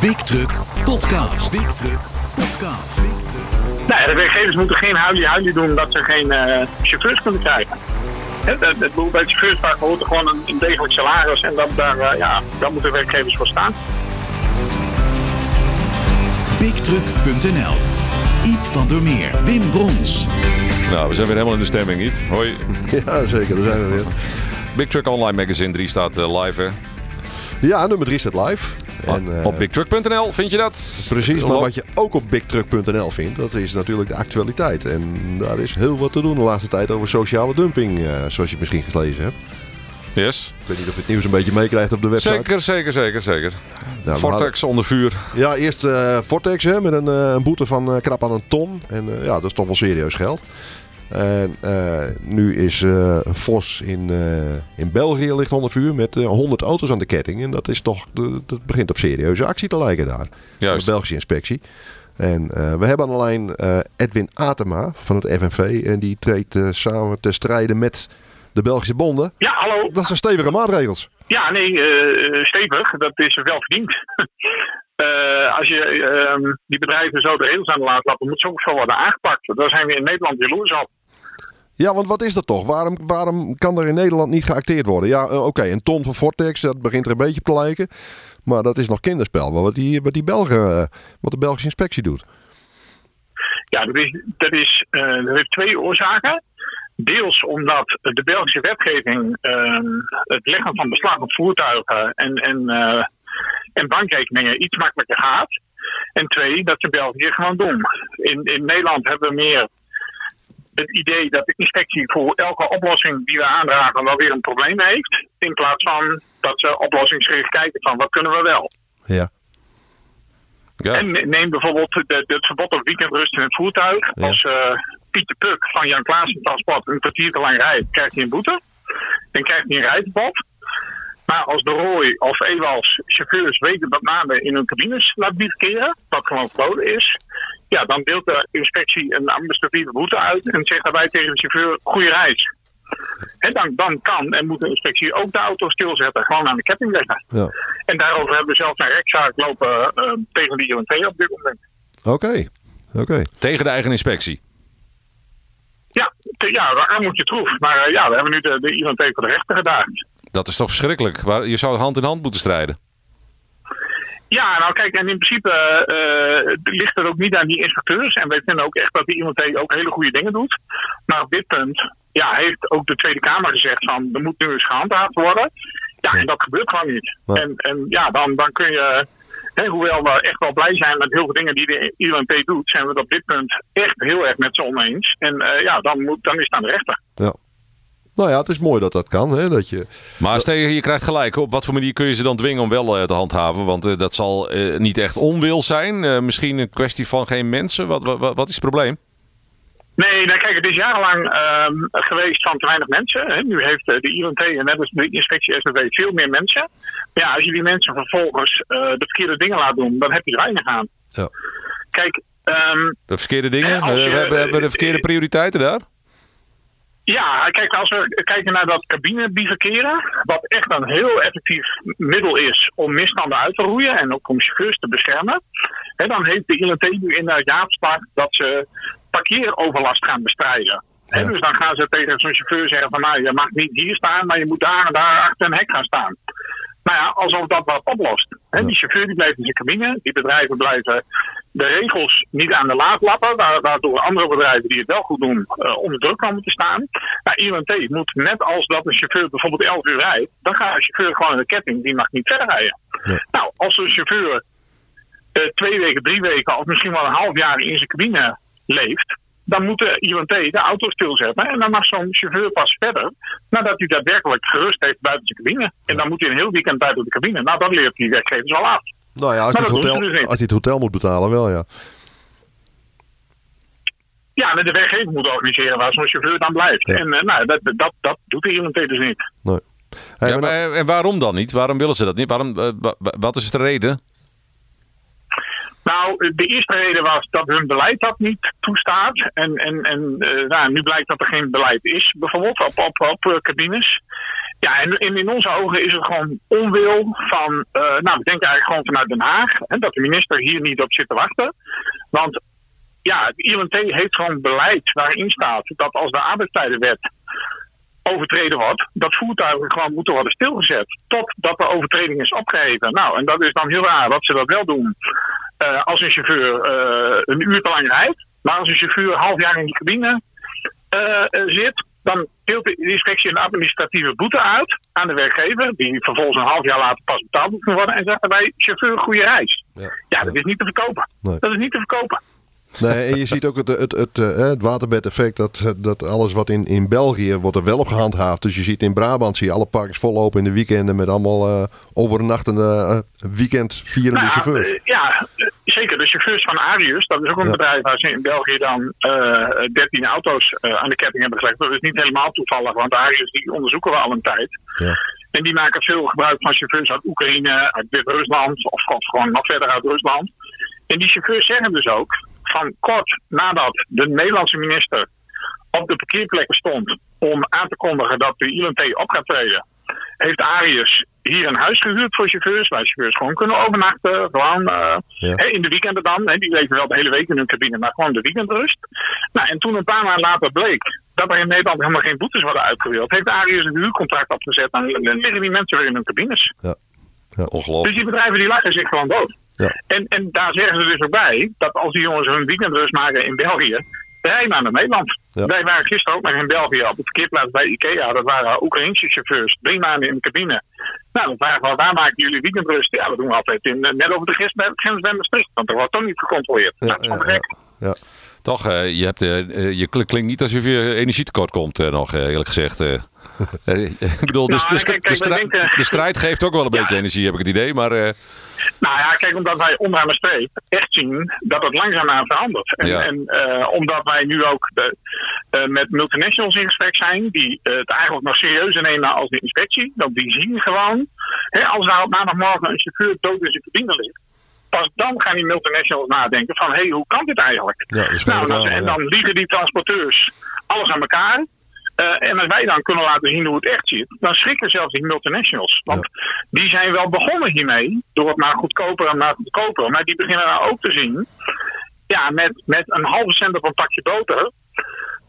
Big Truck Podcast. Big Truck Podcast. Nou, ja, de werkgevers moeten geen huilie-huilie doen dat ze geen eh, chauffeurs kunnen krijgen. Het, het, het, bij het chauffeursvak hoort er gewoon een, een degelijk salaris en dat, daar, eh, ja, daar moeten werkgevers voor staan. BigTruck.nl Iep van der Meer, Wim Brons. Nou, we zijn weer helemaal in de stemming, Iep. Hoi. Ja, zeker. Daar zijn we weer. Big Truck Online Magazine 3 staat eh, live, hè? Ja, nummer 3 staat live. En, eh, Op bigtruck.nl vind je dat? Precies, maar wat je ook op bigtruck.nl vindt, dat is natuurlijk de actualiteit. En daar is heel wat te doen de laatste tijd over sociale dumping, eh, zoals je misschien gelezen hebt. Yes. Ik weet niet of je het nieuws een beetje meekrijgt op de website. Zeker, zeker, zeker, zeker. Ja, Vortex onder vuur. Ja, eerst eh Vortex hè, met een, een boete van krap aan een ton. En ja, dat is toch wel serieus geld. En eh, nu is eh Vos in, eh, in België ligt onder vuur met eh, 100 auto's aan de ketting. En dat, is toch, dat begint op serieuze actie te lijken daar. Juist. De Belgische inspectie. En eh, we hebben aan de lijn eh, Edwin Atema van het FNV. En die treedt samen te strijden met de Belgische bonden. Ja, hallo. Dat zijn stevige maatregels. Ja, nee, eh, stevig. Dat is wel verdiend. Eh, als je ehm, die bedrijven zo de regels aan laat lappen, moet ze ook zo worden aangepakt. Daar zijn we in Nederland jaloers op. Ja, want wat is dat toch? Waarom, waarom kan er in Nederland niet geacteerd worden? Ja, eh, oké, een ton van Vortex, dat begint er een beetje op te lijken. Maar dat is nog kinderspel. Maar wat die, wat die Belgen, eh, wat de Belgische inspectie doet. Ja, dat, is, dat, is, dat heeft twee oorzaken. Deels omdat de Belgische wetgeving ehm, het leggen van beslag op voertuigen en, en, en bankrekeningen iets makkelijker gaat. En twee, dat ze België gewoon doen. In, in Nederland hebben we meer het idee dat de inspectie voor elke oplossing die we aandragen wel weer een probleem heeft. In plaats van dat ze oplossingsgericht kijken van wat kunnen we wel. Ja. Ja. En neem bijvoorbeeld de, de- het verbod op weekendrust in het voertuig. Ja. Als eh Pieter Puk van Jan Klaassen Transport een kwartier te lang rijdt, krijgt hij een boete. Dan krijgt hij een rijverbod. Maar als de Rooi of Ewals chauffeurs weten dat namen in hun cabines laat bivakeren, wat gewoon verboden is, ja, dan deelt de inspectie een administratieve boete uit en zegt daarbij tegen de chauffeur: goede reis. En dan, dan kan en moet de inspectie ook de auto stilzetten, gewoon aan de ketting leggen. ja. En daarover hebben we zelfs een rechtszaak lopen eh, tegen de IONT op dit moment. Oké. Oké. Tegen de eigen inspectie. Ja, te- ja waar moet je troef. Maar eh, ja, we hebben nu de, de IONT voor de rechter gedaagd. Dat is toch verschrikkelijk? Waar- Je zou hand in hand moeten strijden. Ja, nou kijk, en in principe eh, ligt het ook niet aan die inspecteurs. En wij vinden ook echt dat die IONT ook hele goede dingen doet. Maar op dit punt ja, heeft ook de Tweede Kamer gezegd van er moet nu eens gehandhaafd worden. Ja, en dat gebeurt gewoon niet. En, en ja, dan, dan kun je, hè, hoewel we echt wel blij zijn met heel veel dingen die de IONT doet, zijn we het op dit punt echt heel erg met ze oneens. En eh, ja, dan, moet, dan is het aan de rechter. Ja. Nou ja, het is mooi dat dat kan. Hè? Dat je, Maar stel je, je krijgt gelijk. Op wat voor manier kun je ze dan dwingen om wel eh, te handhaven? Want eh, dat zal eh, niet echt onwil zijn. Eh, misschien een kwestie van geen mensen. Wat, wat, wat is het probleem? Nee, nou kijk, het is jarenlang ehm, geweest van te weinig mensen. Hè. Nu heeft de IONT en net als de inspectie SBW veel meer mensen. Maar ja, als je die mensen vervolgens eh, de verkeerde dingen laat doen, dan heb je er weinig aan. ja. Kijk, ehm, De verkeerde dingen? Je- we hebben, hebben we de verkeerde prioriteiten daar? Ja, kijk, als we kijken naar dat cabine bivakeren, wat echt een heel effectief middel is om misstanden uit te roeien en ook om chauffeurs te beschermen, hè, dan heeft de IONT nu inderdaad afspraak dat ze parkeeroverlast gaan bestrijden. Ja. dus dan gaan ze tegen zo'n chauffeur zeggen van nou, je mag niet hier staan, maar je moet daar en daar achter een hek gaan staan. Nou ja, alsof dat wat oplost. Die chauffeur die blijft in zijn cabine, die bedrijven blijven de regels niet aan de laad lappen, wa- waardoor andere bedrijven die het wel goed doen eh, onder druk komen te staan. Nou, IONT moet net als dat een chauffeur bijvoorbeeld 11 uur rijdt, dan gaat een chauffeur gewoon in de ketting, die mag niet verder rijden. Nou, als een chauffeur eh, twee weken, drie weken of misschien wel een half jaar in zijn cabine leeft, dan moet de IONT de auto stilzetten. En dan mag zo'n chauffeur pas verder nadat hij daadwerkelijk gerust heeft buiten zijn cabine. En dan moet hij een heel weekend buiten de cabine. Nou, dat leert die werkgevers wel af. Nou ja, als hij het, hotel, dus als hij het hotel moet betalen, wel ja. Ja, en de werkgever moet organiseren waar zo'n chauffeur dan blijft. Ja. En eh, nou, dat, dat, dat doet de IONT dus niet. Nee. Hey, Ja, maar eh, en waarom dan niet? Waarom willen ze dat niet? Waarom, eh, wa- wa- wat is de reden? Nou, de eerste reden was dat hun beleid dat niet toestaat. En, en, en nou, nu blijkt dat er geen beleid is, bijvoorbeeld op, op, op cabines. Ja, en in, in onze ogen is het gewoon onwil van, uh, nou, we denken eigenlijk gewoon vanuit Den Haag, hè, dat de minister hier niet op zit te wachten. Want ja, het ILNT heeft gewoon beleid waarin staat dat als de arbeidstijdenwet overtreden wordt, dat voertuigen gewoon moeten worden stilgezet totdat de overtreding is opgeheven. Nou, en dat is dan heel raar dat ze dat wel doen uh, als een chauffeur uh, een uur te lang rijdt. Maar als een chauffeur een half jaar in die cabine zit, dan deelt de inspectie een administratieve boete uit aan de werkgever, die vervolgens een half jaar later pas betaald moet worden, en zegt daarbij: chauffeur, goede reis. Ja, ja dat is niet te verkopen. Nee. Dat is niet te verkopen. Nee, en je ziet ook het, het, het, het, het waterbed-effect. Dat, dat alles wat in, in België wordt er wel op gehandhaafd. Dus je ziet in Brabant zie je alle parks vollopen in de weekenden met allemaal uh, overnachtende uh, weekendvierende nou, chauffeurs. Uh, ja, zeker. De chauffeurs van Arius, dat is ook een ja. bedrijf waar ze in België dan 13 auto's aan de ketting hebben gelegd. Dat is niet helemaal toevallig, want Arius die onderzoeken we al een tijd. Ja. En die maken veel gebruik van chauffeurs uit Oekraïne, uit Wit-Rusland of gewoon nog verder uit Rusland. En die chauffeurs zeggen dus ook van kort nadat de Nederlandse minister op de parkeerplekken stond om aan te kondigen dat de ILNT op gaat treden, heeft Arius hier een huis gehuurd voor chauffeurs, waar chauffeurs gewoon kunnen overnachten. Gewoon uh, ja. hè, in de weekenden dan. Hè, die leven wel de hele week in hun cabine, maar gewoon de weekendrust. Nou, en toen een paar maanden later bleek dat er in Nederland helemaal geen boetes worden uitgedeeld, heeft Arius een huurcontract opgezet. En dan liggen die mensen weer in hun cabines. Ja. Ja, ongelooflijk. Dus die bedrijven die lachen zich gewoon dood. Ja. En, en daar zeggen ze dus ook bij dat als die jongens hun weekendrust maken in België, rijden naar Nederland. Ja. Wij waren gisteren ook nog in België op de parkeerplaats bij Ikea. Dat waren Oekraïnse chauffeurs, drie maanden in de cabine. Nou, dan vragen we, waar maken jullie weekendrust? Ja, dat doen we altijd in, net over de grens bij, grens bij Maastricht. Want er wordt toch niet gecontroleerd. Ja, dat is gewoon gek. Ja. Toch, uh, je, hebt, uh, je klinkt niet alsof je energietekort komt uh, nog, eerlijk gezegd. ik bedoel, nou, de, kijk, kijk, de, denken, de, strijd geeft ook wel een ja. beetje energie, heb ik het idee. Maar, Nou ja, kijk, omdat wij onderaan de streep echt zien dat het langzaamaan verandert. En, ja. en omdat wij nu ook de, met multinationals in gesprek zijn, die het eigenlijk nog serieuzer nemen als de inspectie. Want die zien gewoon, hè, als daar op maandagmorgen een chauffeur dood in zijn cabine ligt pas dan gaan die multinationals nadenken van hé, hey, hoe kan dit eigenlijk? Ja, nou, dan, en dan liegen die transporteurs alles aan elkaar. Uh, en als wij dan kunnen laten zien hoe het echt zit, dan schrikken zelfs die multinationals. Want ja. die zijn wel begonnen hiermee, door het maar goedkoper en maar goedkoper. Maar die beginnen nou ook te zien, ja, met, met een halve cent op een pakje boter,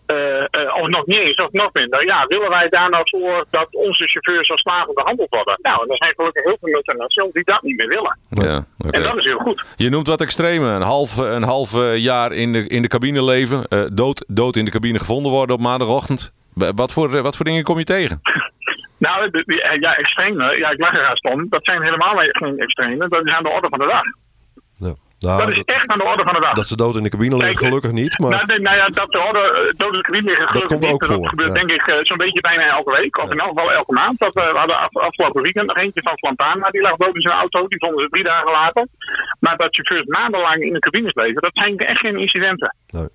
uh, uh, of nog niet eens, of nog minder. Ja, willen wij daar nou voor dat onze chauffeurs als slaven behandeld worden? Nou, en er zijn gelukkig heel veel multinationals die dat niet meer willen. Ja, okay. En dat is heel goed. Je noemt wat extreme. Een half, een half jaar in de, in de cabine leven. Uh, dood, dood in de cabine gevonden worden op maandagochtend. Wat voor, wat voor dingen kom je tegen? nou, de, de, ja, extreme. Ja, ik lach er om. Dat zijn helemaal geen extreme. Dat is aan de orde van de dag. Ja. Nou, dat is echt aan de orde van de dag. Dat ze dood in de cabine liggen, gelukkig niet. Maar... Nou, nou ja, dat de orde dood in de cabine liggen, dat komt ook niet. voor. Dat gebeurt ja. denk ik zo'n beetje bijna elke week. Of in elk geval elke maand. Dat, uh, we hadden af, afgelopen weekend nog eentje van Flantana. Die lag dood in zijn auto. Die vonden ze drie dagen later. Maar dat chauffeurs maandenlang in de cabines leven, dat zijn echt geen incidenten. Nee.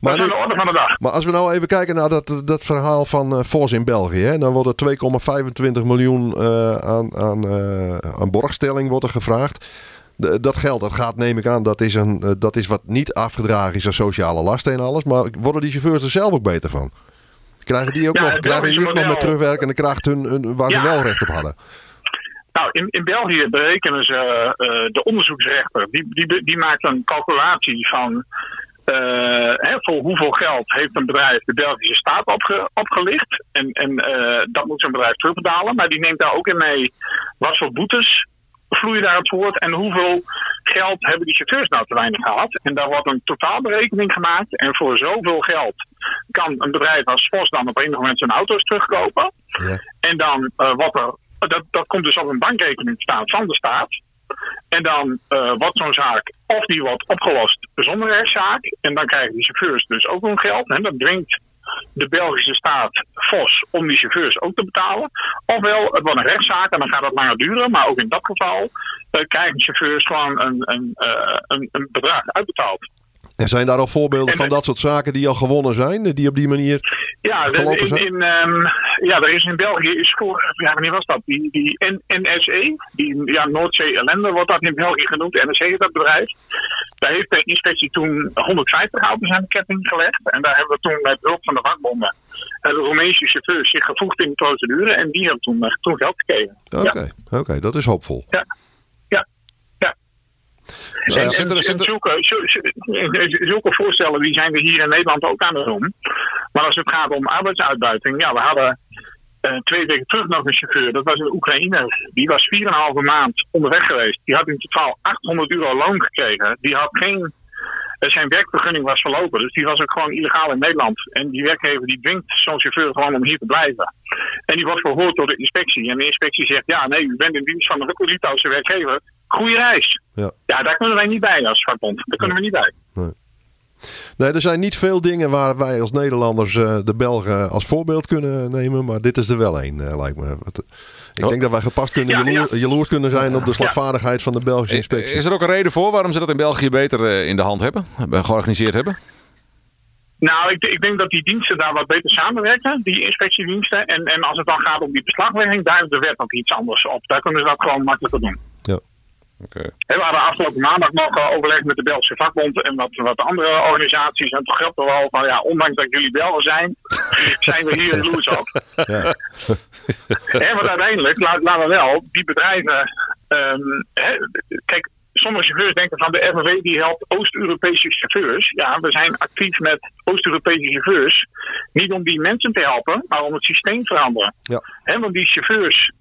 Maar, dat is aan de orde van de dag. Maar als we nou even kijken naar dat, dat verhaal van uh, Vos in België. Hè, dan wordt er 2,25 miljoen uh, aan, aan, uh, aan borgstelling wordt er gevraagd. De, dat geld, dat gaat neem ik aan, dat is, een, dat is wat niet afgedragen is aan sociale lasten en alles. Maar worden die chauffeurs er zelf ook beter van? Krijgen die ook Ja, nog, krijgen die ook nog met terugwerkende kracht hun, hun, waar ze wel recht op hadden? Nou, in, in België berekenen ze, eh, de onderzoeksrechter, die, die, die maakt een calculatie van eh, hè, voor hoeveel geld heeft een bedrijf de Belgische staat opge, opgelicht. En, en eh, dat moet zo'n bedrijf terugbetalen. Maar die neemt daar ook in mee wat voor boetes vloeien daar het voort en hoeveel geld hebben die chauffeurs nou te weinig gehad. En daar wordt een totaalberekening gemaakt. En voor zoveel geld kan een bedrijf als Vos dan op enig moment zijn auto's terugkopen. Ja. En dan uh, wat er, dat, dat komt dus op een bankrekening staan van de staat. En dan uh, wordt zo'n zaak, of die wordt opgelost zonder rechtszaak. En dan krijgen die chauffeurs dus ook hun geld. En dat dwingt de Belgische staat Vos om die chauffeurs ook te betalen. Ofwel, het wordt een rechtszaak en dan gaat het langer duren. Maar ook in dat geval uh, krijgen chauffeurs gewoon een, een, uh, een, een bedrag uitbetaald. En zijn daar al voorbeelden En van dat soort zaken die al gewonnen zijn? Die op die manier Ja, gelopen in, zijn? in, ehm, ja, er is in België, is voor, ja, wanneer was dat? Die, die NSE, die ja, Noordzee Ellende wordt dat in België genoemd. NSE is dat bedrijf. Daar heeft de inspectie toen 150 auto's aan de ketting gelegd. En daar hebben we toen met hulp van de vakbonden de Roemeense chauffeurs zich gevoegd in de procedure. En die hebben toen, toen geld gekregen. Oké, oké, dat is hoopvol. Ja. Zulke, zulke voorstellen die zijn we hier in Nederland ook aan het doen. Maar als het gaat om arbeidsuitbuiting, ja, we hadden uh, twee weken terug nog een chauffeur. Dat was een Oekraïner. Die was 4,5 maand onderweg geweest. Die had in totaal 800 euro loon gekregen. Die had geen. Uh, zijn werkvergunning was verlopen. Dus die was ook gewoon illegaal in Nederland. En die werkgever die dwingt zo'n chauffeur gewoon om hier te blijven. En die wordt verhoord door de inspectie. En de inspectie zegt: Ja, nee, u bent in dienst van de Litouwse werkgever. Goeie reis. Ja. ja, daar kunnen wij niet bij als vakbond. Daar kunnen we niet bij. Nee. Nee, er zijn niet veel dingen waar wij als Nederlanders uh, de Belgen als voorbeeld kunnen nemen. Maar dit is er wel één, uh, lijkt me. Ik oh. denk dat wij gepast kunnen ja, jaloers kunnen zijn op de slagvaardigheid van de Belgische inspectie. Is er ook een reden voor waarom ze dat in België beter uh, in de hand hebben, georganiseerd hebben? Nou, ik, ik, denk dat die diensten daar wat beter samenwerken, die inspectiediensten. En, en als het dan gaat om die beslaglegging, daar is de wet nog iets anders op. Daar kunnen ze dat gewoon makkelijker doen. We hadden afgelopen maandag nog uh, overleg met de Belgische vakbond en wat, wat andere organisaties. En toen geldt er wel van, ja, ondanks dat jullie Belgen zijn, zijn we hier in Loes op. Ja. en want uiteindelijk, laten laat we wel, die bedrijven... Um, kijk, sommige chauffeurs denken van de FNV die helpt Oost-Europese chauffeurs. Ja, we zijn actief met Oost-Europese chauffeurs. Niet om die mensen te helpen, maar om het systeem te veranderen. Ja. want die chauffeurs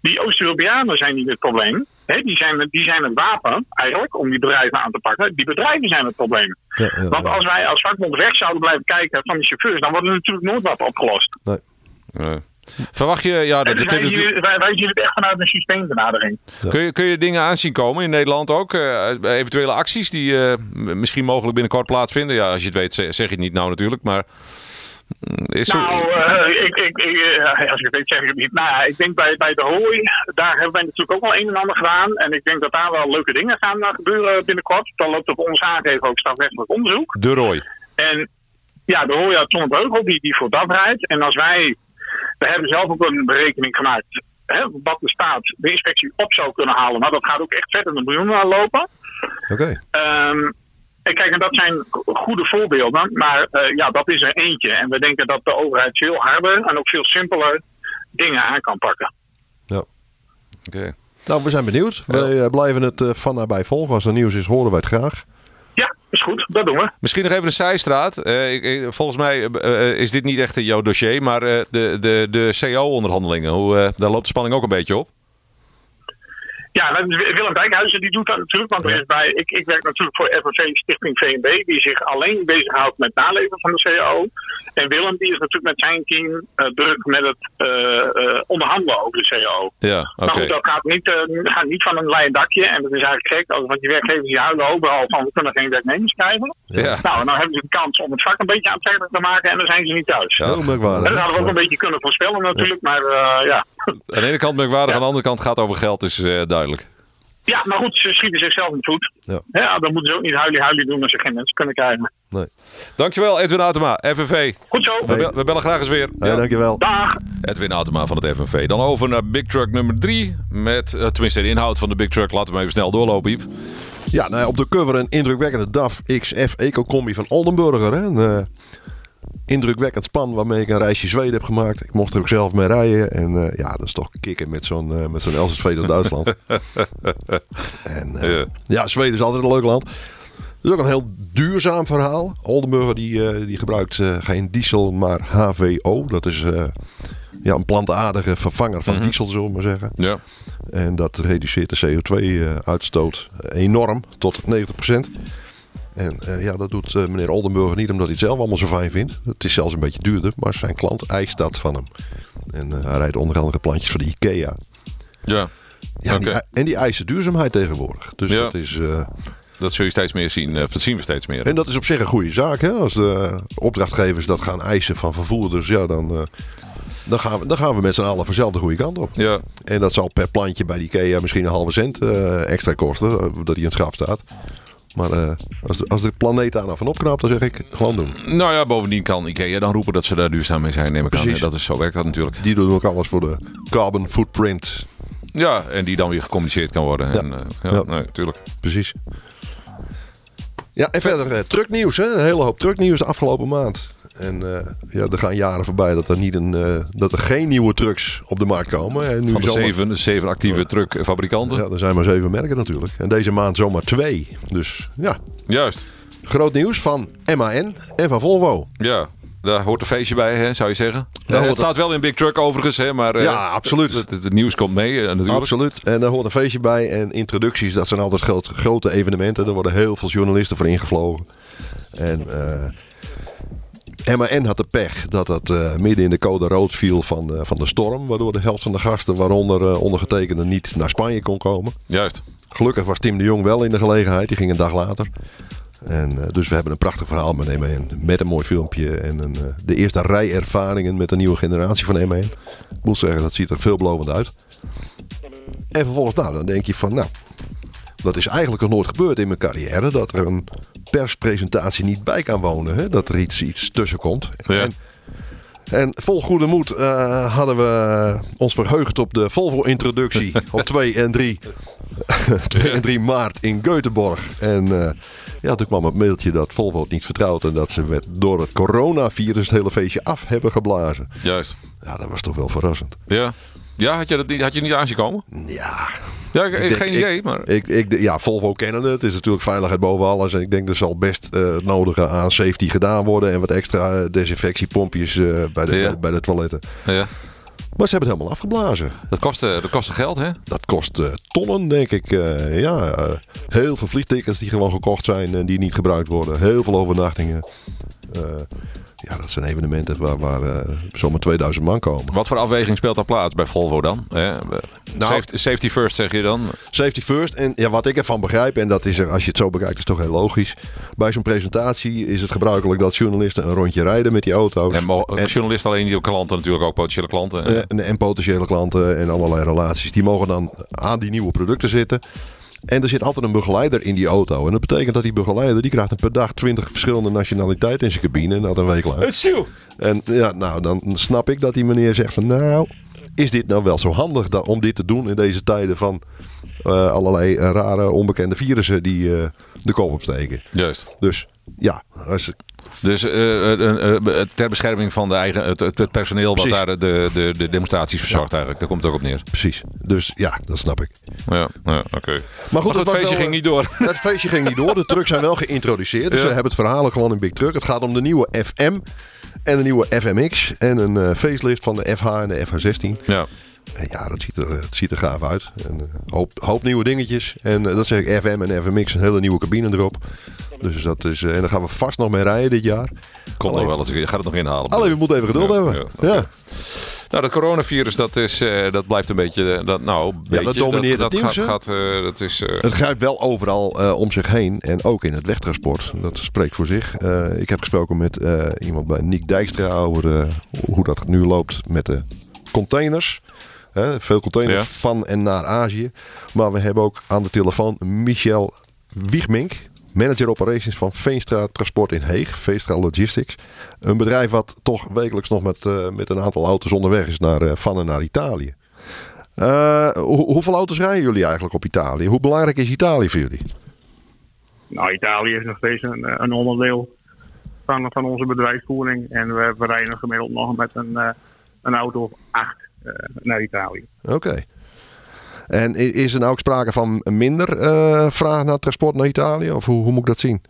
die Oost-Europeanen zijn niet het probleem. Die, zijn, die zijn het wapen eigenlijk om die bedrijven aan te pakken. Die bedrijven zijn het probleem. Ja, ja, Want als wij als vakbond weg zouden blijven kijken van de chauffeurs, dan wordt er natuurlijk nooit wat opgelost. Nee. Verwacht je, ja, dat, dus wij, natuurlijk... wij, wij, zien het echt vanuit een systeembenadering. Kun, je, kun je dingen aanzien komen in Nederland ook? Uh, eventuele acties die uh, misschien mogelijk binnenkort plaatsvinden? Ja, als je het weet, zeg je het niet nou natuurlijk, maar is nou, uh, ik, ik, uh, als ik het weet zeg ik het niet. Nou, ik denk bij, bij de hooi, daar hebben wij natuurlijk ook wel een en ander gedaan. En ik denk dat daar wel leuke dingen gaan uh, gebeuren binnenkort. Dan loopt op ons aangeven ook strafrechtelijk onderzoek. De rooi. En ja, de hooi uit Zonnebeugel, die, die voor dat rijdt. En als wij, we hebben zelf ook een berekening gemaakt. Hè, wat de staat de inspectie op zou kunnen halen. Maar dat gaat ook echt verder de miljoenen lopen. Oké. Okay. Um, en kijk, en dat zijn goede voorbeelden, maar uh, ja, dat is er eentje. En we denken dat de overheid veel harder en ook veel simpeler dingen aan kan pakken. Ja. Oké. Nou, we zijn benieuwd. Ja. Wij uh, blijven het uh, van nabij volgen. Als er nieuws is, horen wij het graag. Ja, is goed. Dat doen we. Misschien nog even de zijstraat. Ik, volgens mij is dit niet echt jouw dossier, maar de, de, de CO-onderhandelingen. Hoe daar loopt de spanning ook een beetje op? Ja, Willem Dijkhuizen die doet dat natuurlijk. Want er is bij, ik, ik werk natuurlijk voor FNV Stichting VNB, die zich alleen bezighoudt met naleven van de CAO. En Willem die is natuurlijk met zijn team uh, druk met het uh, uh, onderhandelen over de CAO. Ja, oké. Okay. Maar dat gaat niet, gaat niet van een leien dakje. En dat is eigenlijk gek, want die werkgevers die huilen overal van we kunnen geen werknemers krijgen. Ja. Nou, dan hebben ze de kans om het vak een beetje aantrekkelijk te maken en dan zijn ze niet thuis. Ja. En dat hadden we ook een beetje kunnen voorspellen natuurlijk, maar ja. Aan de ene kant merkwaardig, aan de andere kant gaat over geld, is duidelijk. Ja, maar goed, ze schieten zichzelf in het voet. Ja. ja. dan moeten ze ook niet huilie huilie doen als ze geen mensen kunnen krijgen. Nee. Dankjewel, Edwin Atema, FNV. Goed zo. We, we, bellen graag eens weer. Ja, dankjewel. Dag. Edwin Atema van het FNV. Dan over naar Big Truck nummer 3. Met, uh, tenminste, de inhoud van de Big Truck. Laten we even snel doorlopen, Iep. Ja, nou, op de cover een indrukwekkende DAF XF Eco-combi van Oldenburger. Hè? Een, uh, indrukwekkend span waarmee ik een reisje Zweden heb gemaakt. Ik mocht er ook zelf mee rijden. En uh, ja, dat is toch kicken met zo'n uh, met zo'n LZV door Duitsland. en uh, ja. ja. Zweden is altijd een leuk land. Het is ook een heel duurzaam verhaal. Oldenburger die, die gebruikt geen diesel, maar HVO. Dat is ja, een plantaardige vervanger van mm -hmm. diesel, zullen we maar zeggen. Ja. En dat reduceert de CO2-uitstoot enorm, tot 90%. En uh, ja, dat doet uh, meneer Oldenburger niet omdat hij het zelf allemaal zo fijn vindt. Het is zelfs een beetje duurder, maar zijn klant eist dat van hem. En uh, hij rijdt onder andere plantjes voor de IKEA. Ja. ja okay. die, en die eisen duurzaamheid tegenwoordig. Dus ja. dat is... dat zul je steeds meer zien. dat zien we steeds meer. En dat is op zich een goede zaak. Hè? Als de opdrachtgevers dat gaan eisen van vervoerders, ja, dan, dan, gaan we, dan gaan we met z'n allen vanzelf de goede kant op. Ja. En dat zal per plantje bij die IKEA misschien een halve cent extra kosten, dat hij in het schap staat. Maar uh, als, de, als de planeet daar nou van opknapt, dan zeg ik gewoon doen. Nou ja, bovendien kan IKEA dan roepen dat ze daar duurzaam mee zijn. Neem ik Precies. aan. Dat is, zo werkt dat natuurlijk. Die doen ook alles voor de carbon footprint. Ja, en die dan weer gecommuniceerd kan worden. Ja, en, uh, ja, ja. Nee, tuurlijk. Precies. Ja, en verder uh, trucknieuws. Hè? Een hele hoop trucknieuws de afgelopen maand. En uh, ja, er gaan jaren voorbij dat er, niet een, uh, dat er geen nieuwe trucks op de markt komen. En nu Van de zeven, zeven actieve truckfabrikanten. Ja, er zijn maar zeven merken natuurlijk. En deze maand zomaar twee. Dus ja. Juist. Groot nieuws van MAN en van Volvo. Ja, daar hoort een feestje bij, hè, zou je zeggen. Uh, het staat wel in Big Truck overigens, hè, maar ja, absoluut. Het, het, nieuws komt mee natuurlijk. Absoluut. En daar hoort een feestje bij. En introducties, dat zijn altijd groot, grote evenementen. Er worden heel veel journalisten voor ingevlogen. En MAN had de pech dat het uh, midden in de code rood viel van, uh, van de storm. Waardoor de helft van de gasten, waaronder uh, ondergetekende, niet naar Spanje kon komen. Juist. Gelukkig was Tim de Jong wel in de gelegenheid. Die ging een dag later. En, dus we hebben een prachtig verhaal met MAN. Met een mooi filmpje en een, de eerste rij ervaringen met de nieuwe generatie van MAN. Ik moet zeggen, dat ziet er veelbelovend uit. En vervolgens, nou, dan denk je van, nou, dat is eigenlijk nog nooit gebeurd in mijn carrière. Dat er een perspresentatie niet bij kan wonen. Hè? Dat er iets, iets tussen komt. Ja. En, en vol goede moed uh, hadden we ons verheugd op de Volvo-introductie op 2 en 3. 2 en 3 maart in Göteborg. En uh, ja, toen kwam het mailtje dat Volvo het niet vertrouwt. En dat ze met, door het coronavirus het hele feestje af hebben geblazen. Juist. Ja, dat was toch wel verrassend. Ja. Ja, had je, dat, had je niet komen? Ja. Ja, ik, ik geen idee. Maar... Ik, ik, ja, Volvo kennen het. Het is natuurlijk veiligheid boven alles. En ik denk er zal best uh, het nodige aan safety gedaan worden. En wat extra desinfectiepompjes uh, bij, de, Ja. bij, bij de toiletten. Ja. Maar ze hebben het helemaal afgeblazen. Dat kostte, dat kostte geld, hè? Dat kost eh, tonnen, denk ik. Eh, ja, eh, heel veel vliegtickets die gewoon gekocht zijn en die niet gebruikt worden. Heel veel overnachtingen. Eh, ja, dat zijn evenementen waar, waar eh, zomaar 2000 man komen. Wat voor afweging speelt daar plaats bij Volvo dan? Hè? safety, safety first zeg je dan? Safety first. En ja, wat ik ervan begrijp, en dat is er, als je het zo bekijkt, is toch heel logisch. Bij zo'n presentatie is het gebruikelijk dat journalisten een rondje rijden met die auto's. En, journalisten alleen niet klanten, natuurlijk ook potentiële klanten. En, en, en potentiële klanten en allerlei relaties. Die mogen dan aan die nieuwe producten zitten. En er zit altijd een begeleider in die auto. En dat betekent dat die begeleider die krijgt per dag 20 verschillende nationaliteiten in zijn cabine. En dat een week lang. En ja, nou, dan snap ik dat die meneer zegt van nou, is dit nou wel zo handig dan, om dit te doen in deze tijden van uh, allerlei uh, rare onbekende virussen die uh, de kop opsteken. Juist. Dus ja, als, dus uh, ter bescherming van de eigen, het, het personeel Precies. wat daar de, de, de demonstraties verzorgt ja. eigenlijk. Daar komt het ook op neer. Precies. Dus ja, dat snap ik. Ja, ja oké. Okay. Maar goed, maar het feestje wel, ging niet door. Het feestje ging niet door. De trucks zijn wel geïntroduceerd. Dus ja. we hebben het verhaal gewoon in Big Truck. Het gaat om de nieuwe FM en de nieuwe FMX. En een facelift van de FH en de FH16. Ja. En ja, dat ziet er, het ziet er gaaf uit. En, uh, hoop, hoop nieuwe dingetjes. En dat zeg ik, FM en FMX, een hele nieuwe cabine erop. Dus dat is, en daar gaan we vast nog mee rijden dit jaar. Komt nog wel eens, je gaat het nog inhalen. Alleen, we moeten even geduld ja, hebben. Ja, okay. ja. Nou, dat coronavirus, dat, is, uh, dat blijft een beetje, dat, nou, een beetje, ja, dat domineert dat, het dat nieuws, gaat, gaat uh, dat is, uh... Het grijpt wel overal om zich heen en ook in het wegtransport. Dat spreekt voor zich. ik heb gesproken met iemand bij Nick Dijkstra over hoe dat nu loopt met de containers. Hè, veel containers Ja. van en naar Azië. Maar we hebben ook aan de telefoon Michel Wiegmink, manager operations van Veenstra Transport in Heeg, Veenstra Logistics. Een bedrijf wat toch wekelijks nog met, uh, met een aantal auto's onderweg is naar, uh, van en naar Italië. Uh, hoe, hoeveel auto's rijden jullie eigenlijk op Italië? Hoe belangrijk is Italië voor jullie? Nou, Italië is nog steeds een, een onderdeel van, van onze bedrijfsvoering. En we, we rijden gemiddeld nog met een, een auto of acht naar Italië. Oké. Okay. En is er nou ook sprake van minder uh, vraag naar transport naar Italië? Of hoe, hoe moet ik dat zien?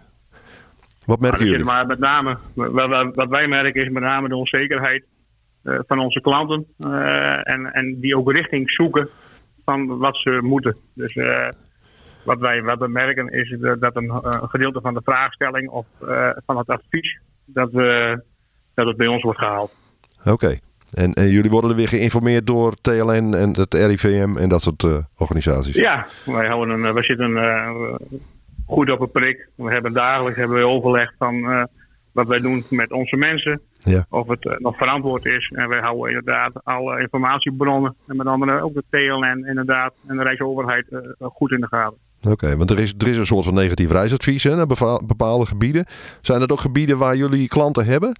Wat merken nou, jullie? Maar met name, wat, wat, wij merken is met name de onzekerheid uh, van onze klanten. Uh, en, en die ook richting zoeken van wat ze moeten. Dus wat, wij, wat we merken is dat een, een gedeelte van de vraagstelling of van het advies, dat, dat het bij ons wordt gehaald. Oké. Okay. En, en, jullie worden er weer geïnformeerd door TLN en het RIVM en dat soort uh, organisaties? Ja, wij, houden een, wij zitten uh, goed op een prik. We hebben dagelijks hebben we overleg van uh, wat wij doen met onze mensen. Ja. Of het nog verantwoord is. En wij houden inderdaad alle informatiebronnen. En met andere ook de TLN inderdaad en de Rijksoverheid goed in de gaten. Oké, okay, want er is, er is een soort van negatief reisadvies hè, naar bepaalde gebieden. Zijn dat ook gebieden waar jullie klanten hebben?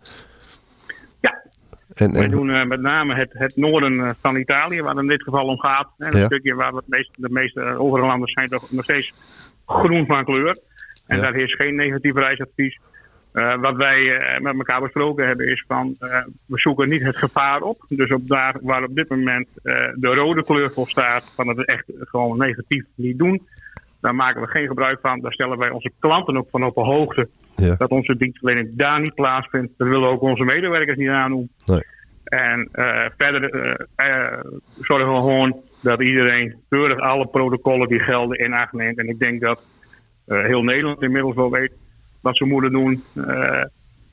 En, en... Wij doen uh, met name het, het noorden uh, van Italië, waar het in dit geval om gaat. En een Ja. stukje waar we het meest, de meeste overlanders zijn toch nog steeds groen van kleur. En daar is geen negatief reisadvies. Uh, wat wij met elkaar besproken hebben is van we zoeken niet het gevaar op. Dus op daar waar op dit moment de rode kleur voor staat van het echt gewoon negatief niet doen. Daar maken we geen gebruik van. Daar stellen wij onze klanten ook van op de hoogte. Ja. Dat onze dienstverlening daar niet plaatsvindt. Dat willen we ook onze medewerkers niet aandoen. Nee. En uh, verder uh, zorgen we gewoon dat iedereen keurig alle protocollen die gelden in acht neemt. En ik denk dat heel Nederland inmiddels wel weet wat ze moeten doen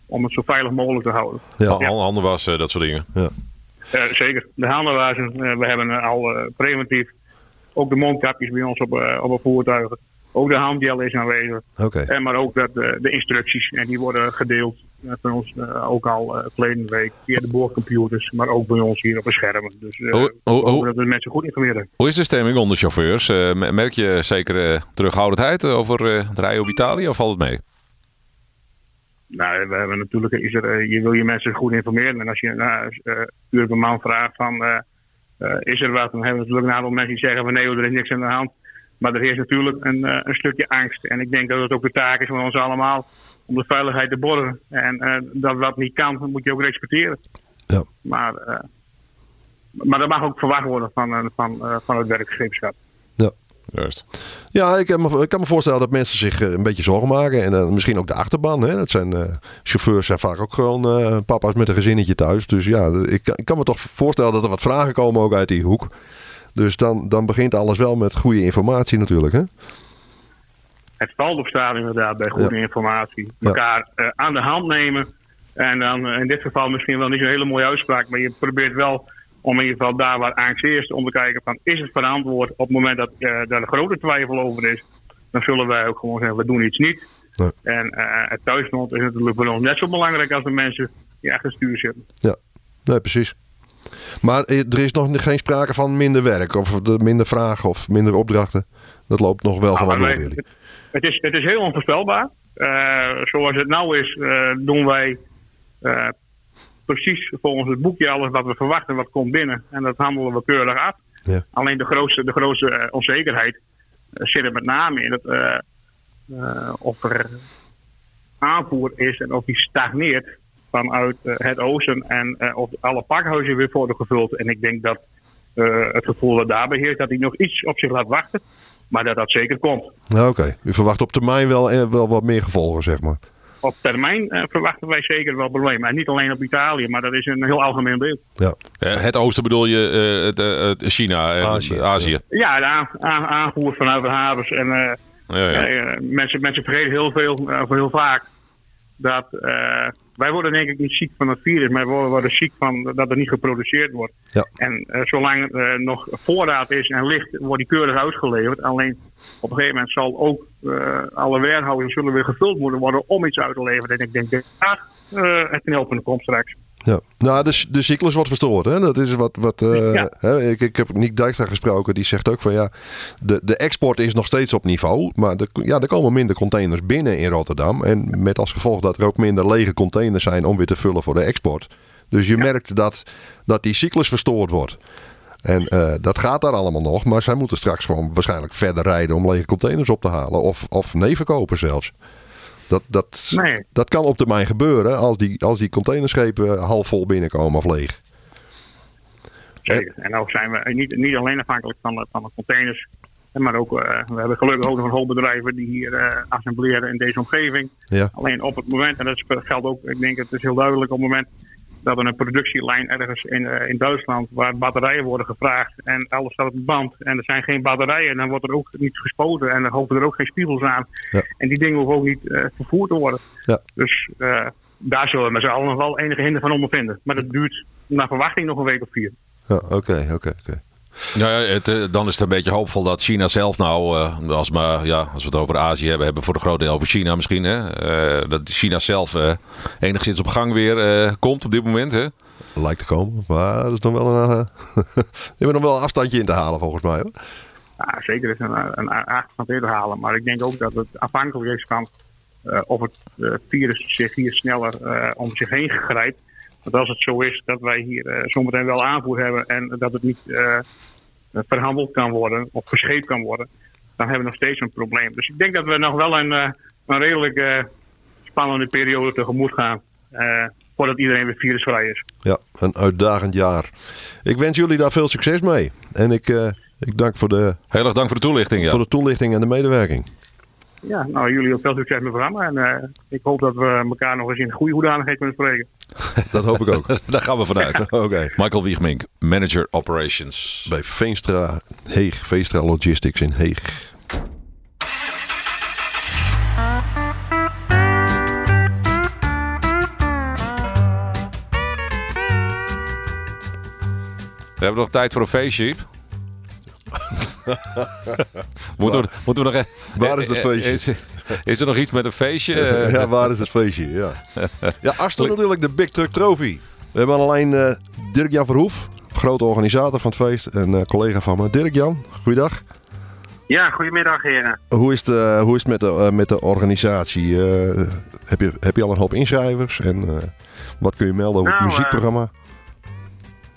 om het zo veilig mogelijk te houden. Ja, ja. handen wassen, dat soort dingen. Ja. zeker. De handen wassen. we hebben al preventief ook de mondkapjes bij ons op, op de voertuigen. Ook de handgel is aanwezig. Okay. En maar ook dat, de, de instructies. En die worden gedeeld van ons uh, ook al uh, verleden week via de boordcomputers. Maar ook bij ons hier op de schermen. Dus uh, oh, oh, oh. dat we mensen goed informeren. Hoe is de stemming onder chauffeurs? merk je zeker terughoudendheid over het rijden op Italië of valt het mee? Nou, we hebben natuurlijk, is er, je wil je mensen goed informeren. En als je nou, puur een man vraagt van, is er wat? Dan hebben we natuurlijk een aantal mensen die zeggen van nee, er is niks aan de hand. Maar er is natuurlijk een, uh, een stukje angst. En ik denk dat het ook de taak is van ons allemaal om de veiligheid te borgen. En uh, dat wat niet kan, moet je ook respecteren. Ja. Maar, maar dat mag ook verwacht worden van, van, van het werkscheepschap. Ja. Juist. Ja, ik, me, ik kan me voorstellen dat mensen zich een beetje zorgen maken. En misschien ook de achterban. Hè? Dat zijn, chauffeurs zijn vaak ook gewoon papa's met een gezinnetje thuis. Dus ja, ik, ik kan me toch voorstellen dat er wat vragen komen ook uit die hoek. Dus dan, dan begint alles wel met goede informatie natuurlijk. Hè? Het valt op staat inderdaad bij goede informatie. Elkaar uh, aan de hand nemen. En dan uh, in dit geval misschien wel niet zo'n hele mooie uitspraak. Maar je probeert wel om in ieder geval daar waar angst is. Om te kijken van is het verantwoord op het moment dat uh, daar een grote twijfel over is. Dan zullen wij ook gewoon zeggen we doen iets niet. En het thuisfront is natuurlijk voor ons net zo belangrijk als de mensen die achter het stuur zitten. Ja, nee, precies. Maar er is nog geen sprake van minder werk of minder vragen of minder opdrachten. Dat loopt nog wel gewoon door. Het, het, is, het is heel onvoorspelbaar. Uh, zoals het nou is, uh, doen wij uh, precies volgens het boekje alles wat we verwachten, wat komt binnen. En dat handelen we keurig af. Ja. Alleen de grootste, de grootste onzekerheid zit er met name in het, of er aanvoer is en of die stagneert vanuit eh, het oosten en eh, of alle pakhuizen weer worden gevuld. En ik denk dat eh, het gevoel dat daarbij heerst, dat hij nog iets op zich laat wachten. Maar dat dat zeker komt. Oké, u verwacht op termijn wel, wel wat meer gevolgen, zeg maar. Op termijn verwachten wij zeker wel problemen. En niet alleen op Italië, maar dat is een heel algemeen beeld. Ja. het oosten bedoel je China en Azië. Azië. Ja, de aanvoer vanuit de havens. En ja, ja. mensen, mensen vergeten heel veel, heel vaak dat wij worden denk ik niet ziek van het virus, maar we worden ziek van dat er niet geproduceerd wordt. Ja. En uh, zolang er nog voorraad is en ligt, wordt die keurig uitgeleverd. Alleen op een gegeven moment zal ook uh, alle warehouses zullen weer gevuld moeten worden om iets uit te leveren. En ik denk dat daar uh, het knelpunt komt straks. Ja, nou, de, de cyclus wordt verstoord. Hè? Dat is wat. wat uh, hè? Ik, ik heb Nick Dijkstra gesproken. Die zegt ook van ja. De, de export is nog steeds op niveau. Maar de, ja, er komen minder containers binnen in Rotterdam. En met als gevolg dat er ook minder lege containers zijn om weer te vullen voor de export. Dus je merkt dat, dat die cyclus verstoord wordt. En uh, dat gaat daar allemaal nog. Maar zij moeten straks gewoon waarschijnlijk verder rijden om lege containers op te halen. Of, of nee verkopen zelfs. Dat, dat, nee. dat kan op termijn gebeuren als die, als die containerschepen half vol binnenkomen of leeg. Zeker. En ook zijn we niet, niet alleen afhankelijk van, van de containers. Maar ook, uh, we hebben gelukkig ook nog een hoop bedrijven die hier uh, assembleren in deze omgeving. Ja. Alleen op het moment, en dat geldt ook, ik denk het is heel duidelijk, op het moment dat er een productielijn ergens in, uh, in Duitsland waar batterijen worden gevraagd en alles staat op de band en er zijn geen batterijen, dan wordt er ook niet gespoten en dan hopen er ook geen spiegels aan. Ja. En die dingen hoeven ook niet uh, vervoerd te worden. Ja. Dus uh, daar zullen we met z'n allen nog wel enige hinder van ondervinden. Maar dat duurt naar verwachting nog een week of vier. Ja, oké, oké, oké. Ja, het, eh, dan is het een beetje hoopvol dat China zelf nou, uh, als, maar, ja, als we het over Azië hebben, hebben we voor een groot deel over China misschien. Hè? Uh, dat China zelf uh, enigszins op gang weer komt op dit moment. Hè? Lijkt te komen, maar dat is nog wel een, je hebt nog wel een afstandje in te halen volgens mij. Hoor. Ja, zeker is een, een afstand in te halen, maar ik denk ook dat het afhankelijk is van of het virus zich hier sneller om zich heen grijpt. Want als het zo is dat wij hier zometeen wel aanvoer hebben en dat het niet verhandeld kan worden of gescheept kan worden, dan hebben we nog steeds een probleem. Dus ik denk dat we nog wel een, een redelijk eh, spannende periode tegemoet gaan. eh, voordat iedereen weer virusvrij is. Ja, een uitdagend jaar. Ik wens jullie daar veel succes mee. En ik, eh, ik dank voor de, Heel erg dank voor de toelichting. Ja. voor de toelichting en de medewerking. Ja, nou, jullie ook veel succes met het programma. En eh, ik hoop dat we elkaar nog eens in goede hoedanigheid kunnen spreken. Dat hoop ik ook. Daar gaan we vanuit. Oké. Michael Wiegmink, Manager Operations. Bij Veenstra Heeg, Veenstra Logistics in Heeg. We hebben nog tijd voor een feestje. Moeten, we, moeten we nog... e- Waar is dat feestje? Is, is er nog iets met een feestje? Eh, Ja, waar is het feestje? Ja, ja Aston natuurlijk, de Big Truck Trophy. We hebben alleen eh, Dirk-Jan Verhoef, grote organisator van het feest en eh, collega van me. Dirk-Jan, goeiedag. Ja, goedemiddag heren. Hoe is het, eh, hoe is het met, de, eh, met de organisatie? Eh, heb, je, heb je al een hoop inschrijvers? En eh, wat kun je melden over het Nou, muziekprogramma?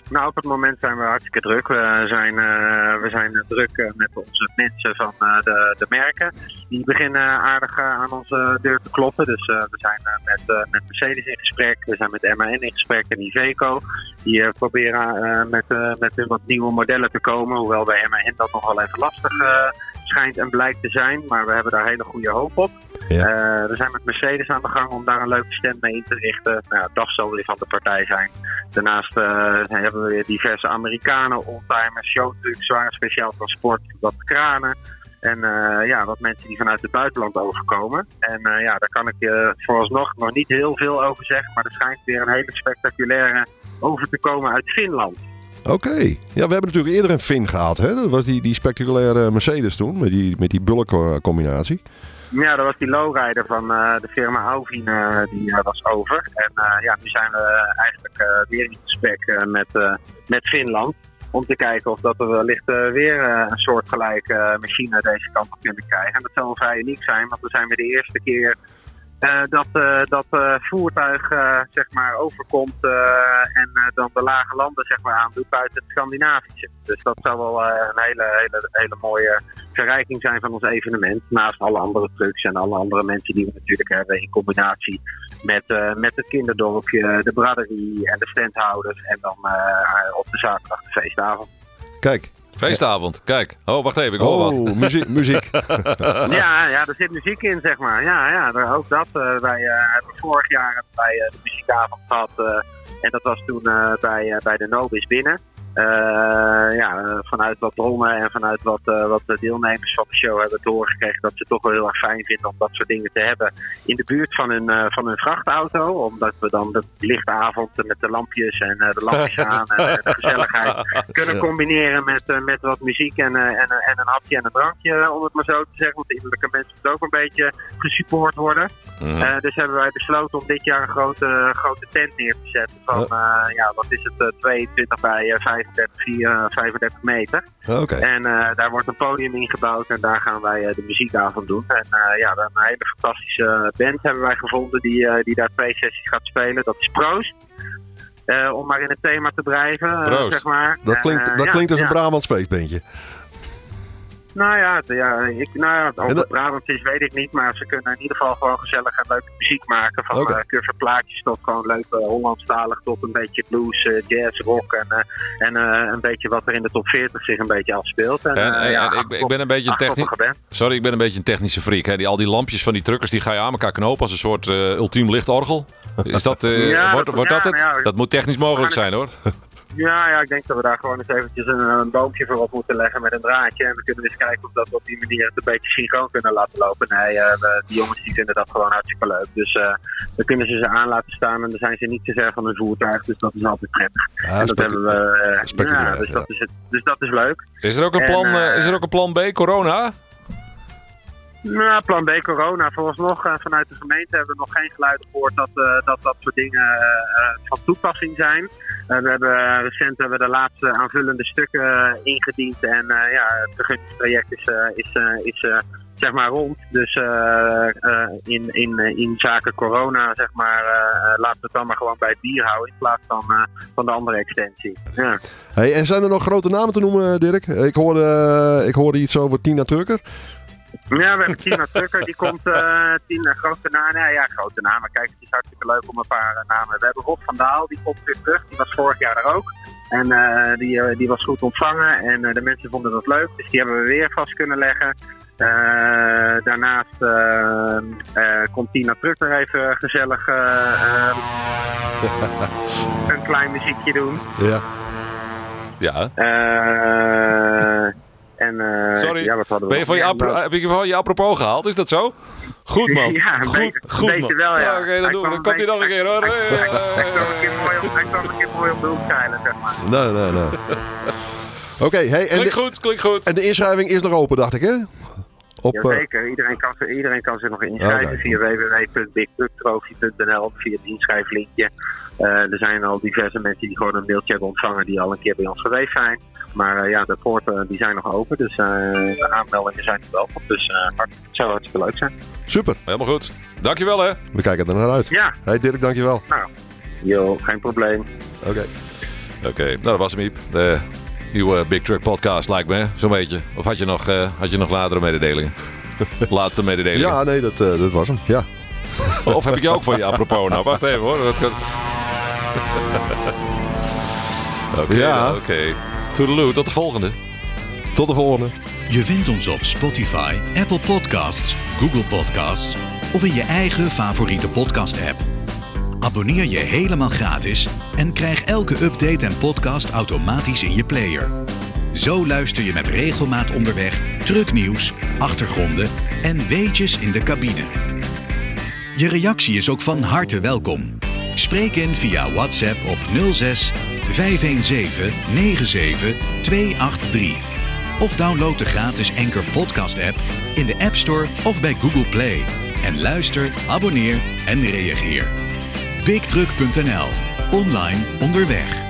Nou, op het moment zijn we hartstikke druk. We zijn, eh, we zijn druk eh, met onze mensen van eh, de, de merken. Die beginnen aardig eh, aan onze deur te kloppen. Dus eh, we zijn eh, met, eh, met Mercedes in gesprek. We zijn met MAN in gesprek en Iveco. Die eh, proberen eh, met, eh, met hun wat nieuwe modellen te komen. Hoewel bij MAN dat nog wel even lastig eh, schijnt en blijkt te zijn. Maar we hebben daar hele goede hoop op. Ja. Eh, we zijn met Mercedes aan de gang om daar een leuke stand mee in te richten. Nou, ja, DAF zal weer van de partij zijn. Daarnaast eh, hebben we weer diverse Amerikanen, oldtimers, showtrucks, zware speciaal transport, wat kranen. En eh, ja, wat mensen die vanuit het buitenland overkomen. En ja, daar kan ik je vooralsnog nog niet heel veel over zeggen. Maar er schijnt weer een hele spectaculaire over te komen uit Finland. Oké. Ja, we hebben natuurlijk eerder een Fin gehad. Hè? Dat was die, die spectaculaire Mercedes toen, met die, met die bulkcombinatie. Ja, dat was die lowrider van eh, de firma Alvin, eh, die eh, was over. En eh, ja, nu zijn we eigenlijk eh, weer in gesprek eh, met, eh, met Finland. Om te kijken of dat we wellicht eh, weer eh, een soortgelijke eh, machine deze kant op kunnen krijgen. En dat zal vrij uniek zijn, want we zijn weer de eerste keer eh, dat eh, dat eh, voertuig eh, zeg maar overkomt eh, en eh, dan de lage landen zeg maar aandoet buiten het Scandinavische. Dus dat zou wel eh, een hele, hele, hele mooie verrijking zijn van ons evenement. Naast alle andere trucks en alle andere mensen die we natuurlijk hebben in combinatie met, eh, met het kinderdorpje, de braderie en de standhouders. En dan eh, op de zaterdag de feestavond. Kijk. Feestavond, kijk. Oh, wacht even, ik hoor wat. Oh, muziek. muziek. Ja, ja, er zit muziek in, zeg maar. Ja, ja daar- ook dat. eh, wij eh, hebben vorig jaar eh, de muziekavond gehad. eh, en dat was toen eh, bij, eh, bij de Nobis binnen. Eh, ja, vanuit wat bronnen en vanuit wat, eh, wat de deelnemers van de show hebben te horen gekregen dat ze het toch wel heel erg fijn vinden om dat soort dingen te hebben in de buurt van hun, eh, van hun vrachtauto. Omdat we dan de lichte avond met de lampjes en de lampjes aan en de gezelligheid kunnen combineren met, met wat muziek en, en, en een hapje en een drankje, om het maar zo te zeggen. Want de innerlijke mensen moeten ook een beetje gesupport worden. Dus hebben wij besloten om dit jaar een grote, grote tent neer te zetten. Van, ja, wat is het, eh, 22 bij eh, 35, 4, eh, 35 meter. Oké. En eh, daar wordt een podium ingebouwd en daar gaan wij eh, de muziekavond doen. En eh, ja, dan een hele fantastische band hebben wij gevonden die, eh, die daar twee sessies gaat spelen. Dat is Proost. Eh, om maar in het thema te blijven, Proost. zeg maar. Dat klinkt, dat ja, klinkt als een. Brabants feestbeentje. Nou ja, het- ja, ik, nou ja of het dat- Brabants is, weet ik niet. Maar ze kunnen in ieder geval gewoon gezellig en leuke muziek maken. Van Oké. eh plaatjes tot gewoon leuk eh, Hollandstalig tot een beetje blues, eh, jazz, rock. En, eh, en eh, een beetje wat er in de top 40 zich een beetje afspeelt. En, En, en- ja, en ik, ik ben een beetje een technisch... Sorry, ik ben een beetje een technische freak. Hè. Die, al die lampjes van die truckers die ga je aan elkaar knopen als een soort eh, ultiem lichtorgel. Is dat, eh, Ja, wordt, dat- wordt dat ja, het? ja. dat moet technisch mogelijk zijn hoor. Ja, ja, ik denk dat we daar gewoon eens eventjes een, een boompje voor op moeten leggen met een draadje. En we kunnen eens kijken of dat we op die manier het een beetje synchroon kunnen laten lopen. Nee, eh, we- die jongens die vinden dat gewoon hartstikke leuk. Dus eh dan kunnen ze ze aan laten staan en dan zijn ze niet te ver van hun voertuig. Dus dat is altijd prettig. Ja, en dat hebben we. eh, ja, dus, ja. Dat is het, dus dat is leuk. Is er ook een En, plan, is er ook een plan B, corona? Nou, plan B corona. Vooralsnog uh, vanuit de gemeente hebben we nog geen geluiden gehoord dat uh, dat, dat soort dingen uh, van toepassing zijn. We hebben recent hebben we de laatste aanvullende stukken ingediend en ja, het vergunningstraject is, is, is zeg maar rond. Dus in, in, in zaken corona, zeg maar, laten we het dan maar gewoon bij het bier houden in plaats van, van de andere extensie. Ja. Hey, en zijn er nog grote namen te noemen, Dirk? Ik hoorde, ik hoorde iets over Tina Turker. Ja, we hebben Tina Tucker, die komt. eh Tina, grote namen. Nou ja, grote namen. Kijk, het is hartstikke leuk om een paar eh, namen. We hebben Rob van Daal, die komt weer terug. Die was vorig jaar er ook. En eh, die, die was goed ontvangen en eh, de mensen vonden dat leuk. Dus die hebben we weer vast kunnen leggen. Eh, daarnaast komt Tina Tucker even gezellig een klein muziekje doen. Ja. Ja. En, eh, Sorry, ja, wat hadden we ben je van je, apro- heb je van je apropos gehaald? Is dat zo? Goed man. Ja, goed, beetje- goed beetje man. wel, ja. Oké, Hij dan, doen we. dan komt hij nog een keer hoor. Hij kwam een keer mooi op, hij kwam een keer mooi op de hoek zeilen, zeg maar. Nee, nee, nee. Oké, hey, en, Klinkt de, goed, klinkt goed. en de inschrijving is nog open, dacht ik, hè? Op, eh, Jazeker, iedereen, kan, zich- iedereen kan zich nog inschrijven Oké. via www.bigtrucktrophy.nl via het inschrijflinkje. Eh, er zijn al diverse mensen die gewoon een mailtje hebben ontvangen die al een keer bij ons geweest zijn. Maar eh, ja, de poorten die zijn nog open, dus eh, de aanmeldingen zijn nog welkom. Dus eh, hart- het zou hartstikke leuk zijn. super. Helemaal goed. Dankjewel hè. We kijken er naar uit. Ja, Hey Dirk, dankjewel. nou, joh, geen probleem. Oké. Oké, nou dat was hem Iep. De nieuwe Big Truck podcast lijkt me, zo'n beetje. Of had je nog, eh, had je nog latere mededelingen? Laatste mededelingen. Ja, nee, dat, eh, dat was hem. Ja. Of heb ik je ook voor je apropos? Nou, wacht even hoor. Oké, Ja. oké. Toedeloe, tot de volgende. Tot de volgende. Je vindt ons op Spotify, Apple Podcasts, Google Podcasts of in je eigen favoriete podcast-app. Abonneer je helemaal gratis en krijg elke update en podcast automatisch in je player. Zo luister je met regelmaat onderweg trucknieuws, achtergronden en weetjes in de cabine. Je reactie is ook van harte welkom. Spreek in via WhatsApp op 06 517 97 283. Of download de gratis Anchor Podcast app in de App Store of bij Google Play. En luister, abonneer en reageer. BigTruck.nl. Online onderweg.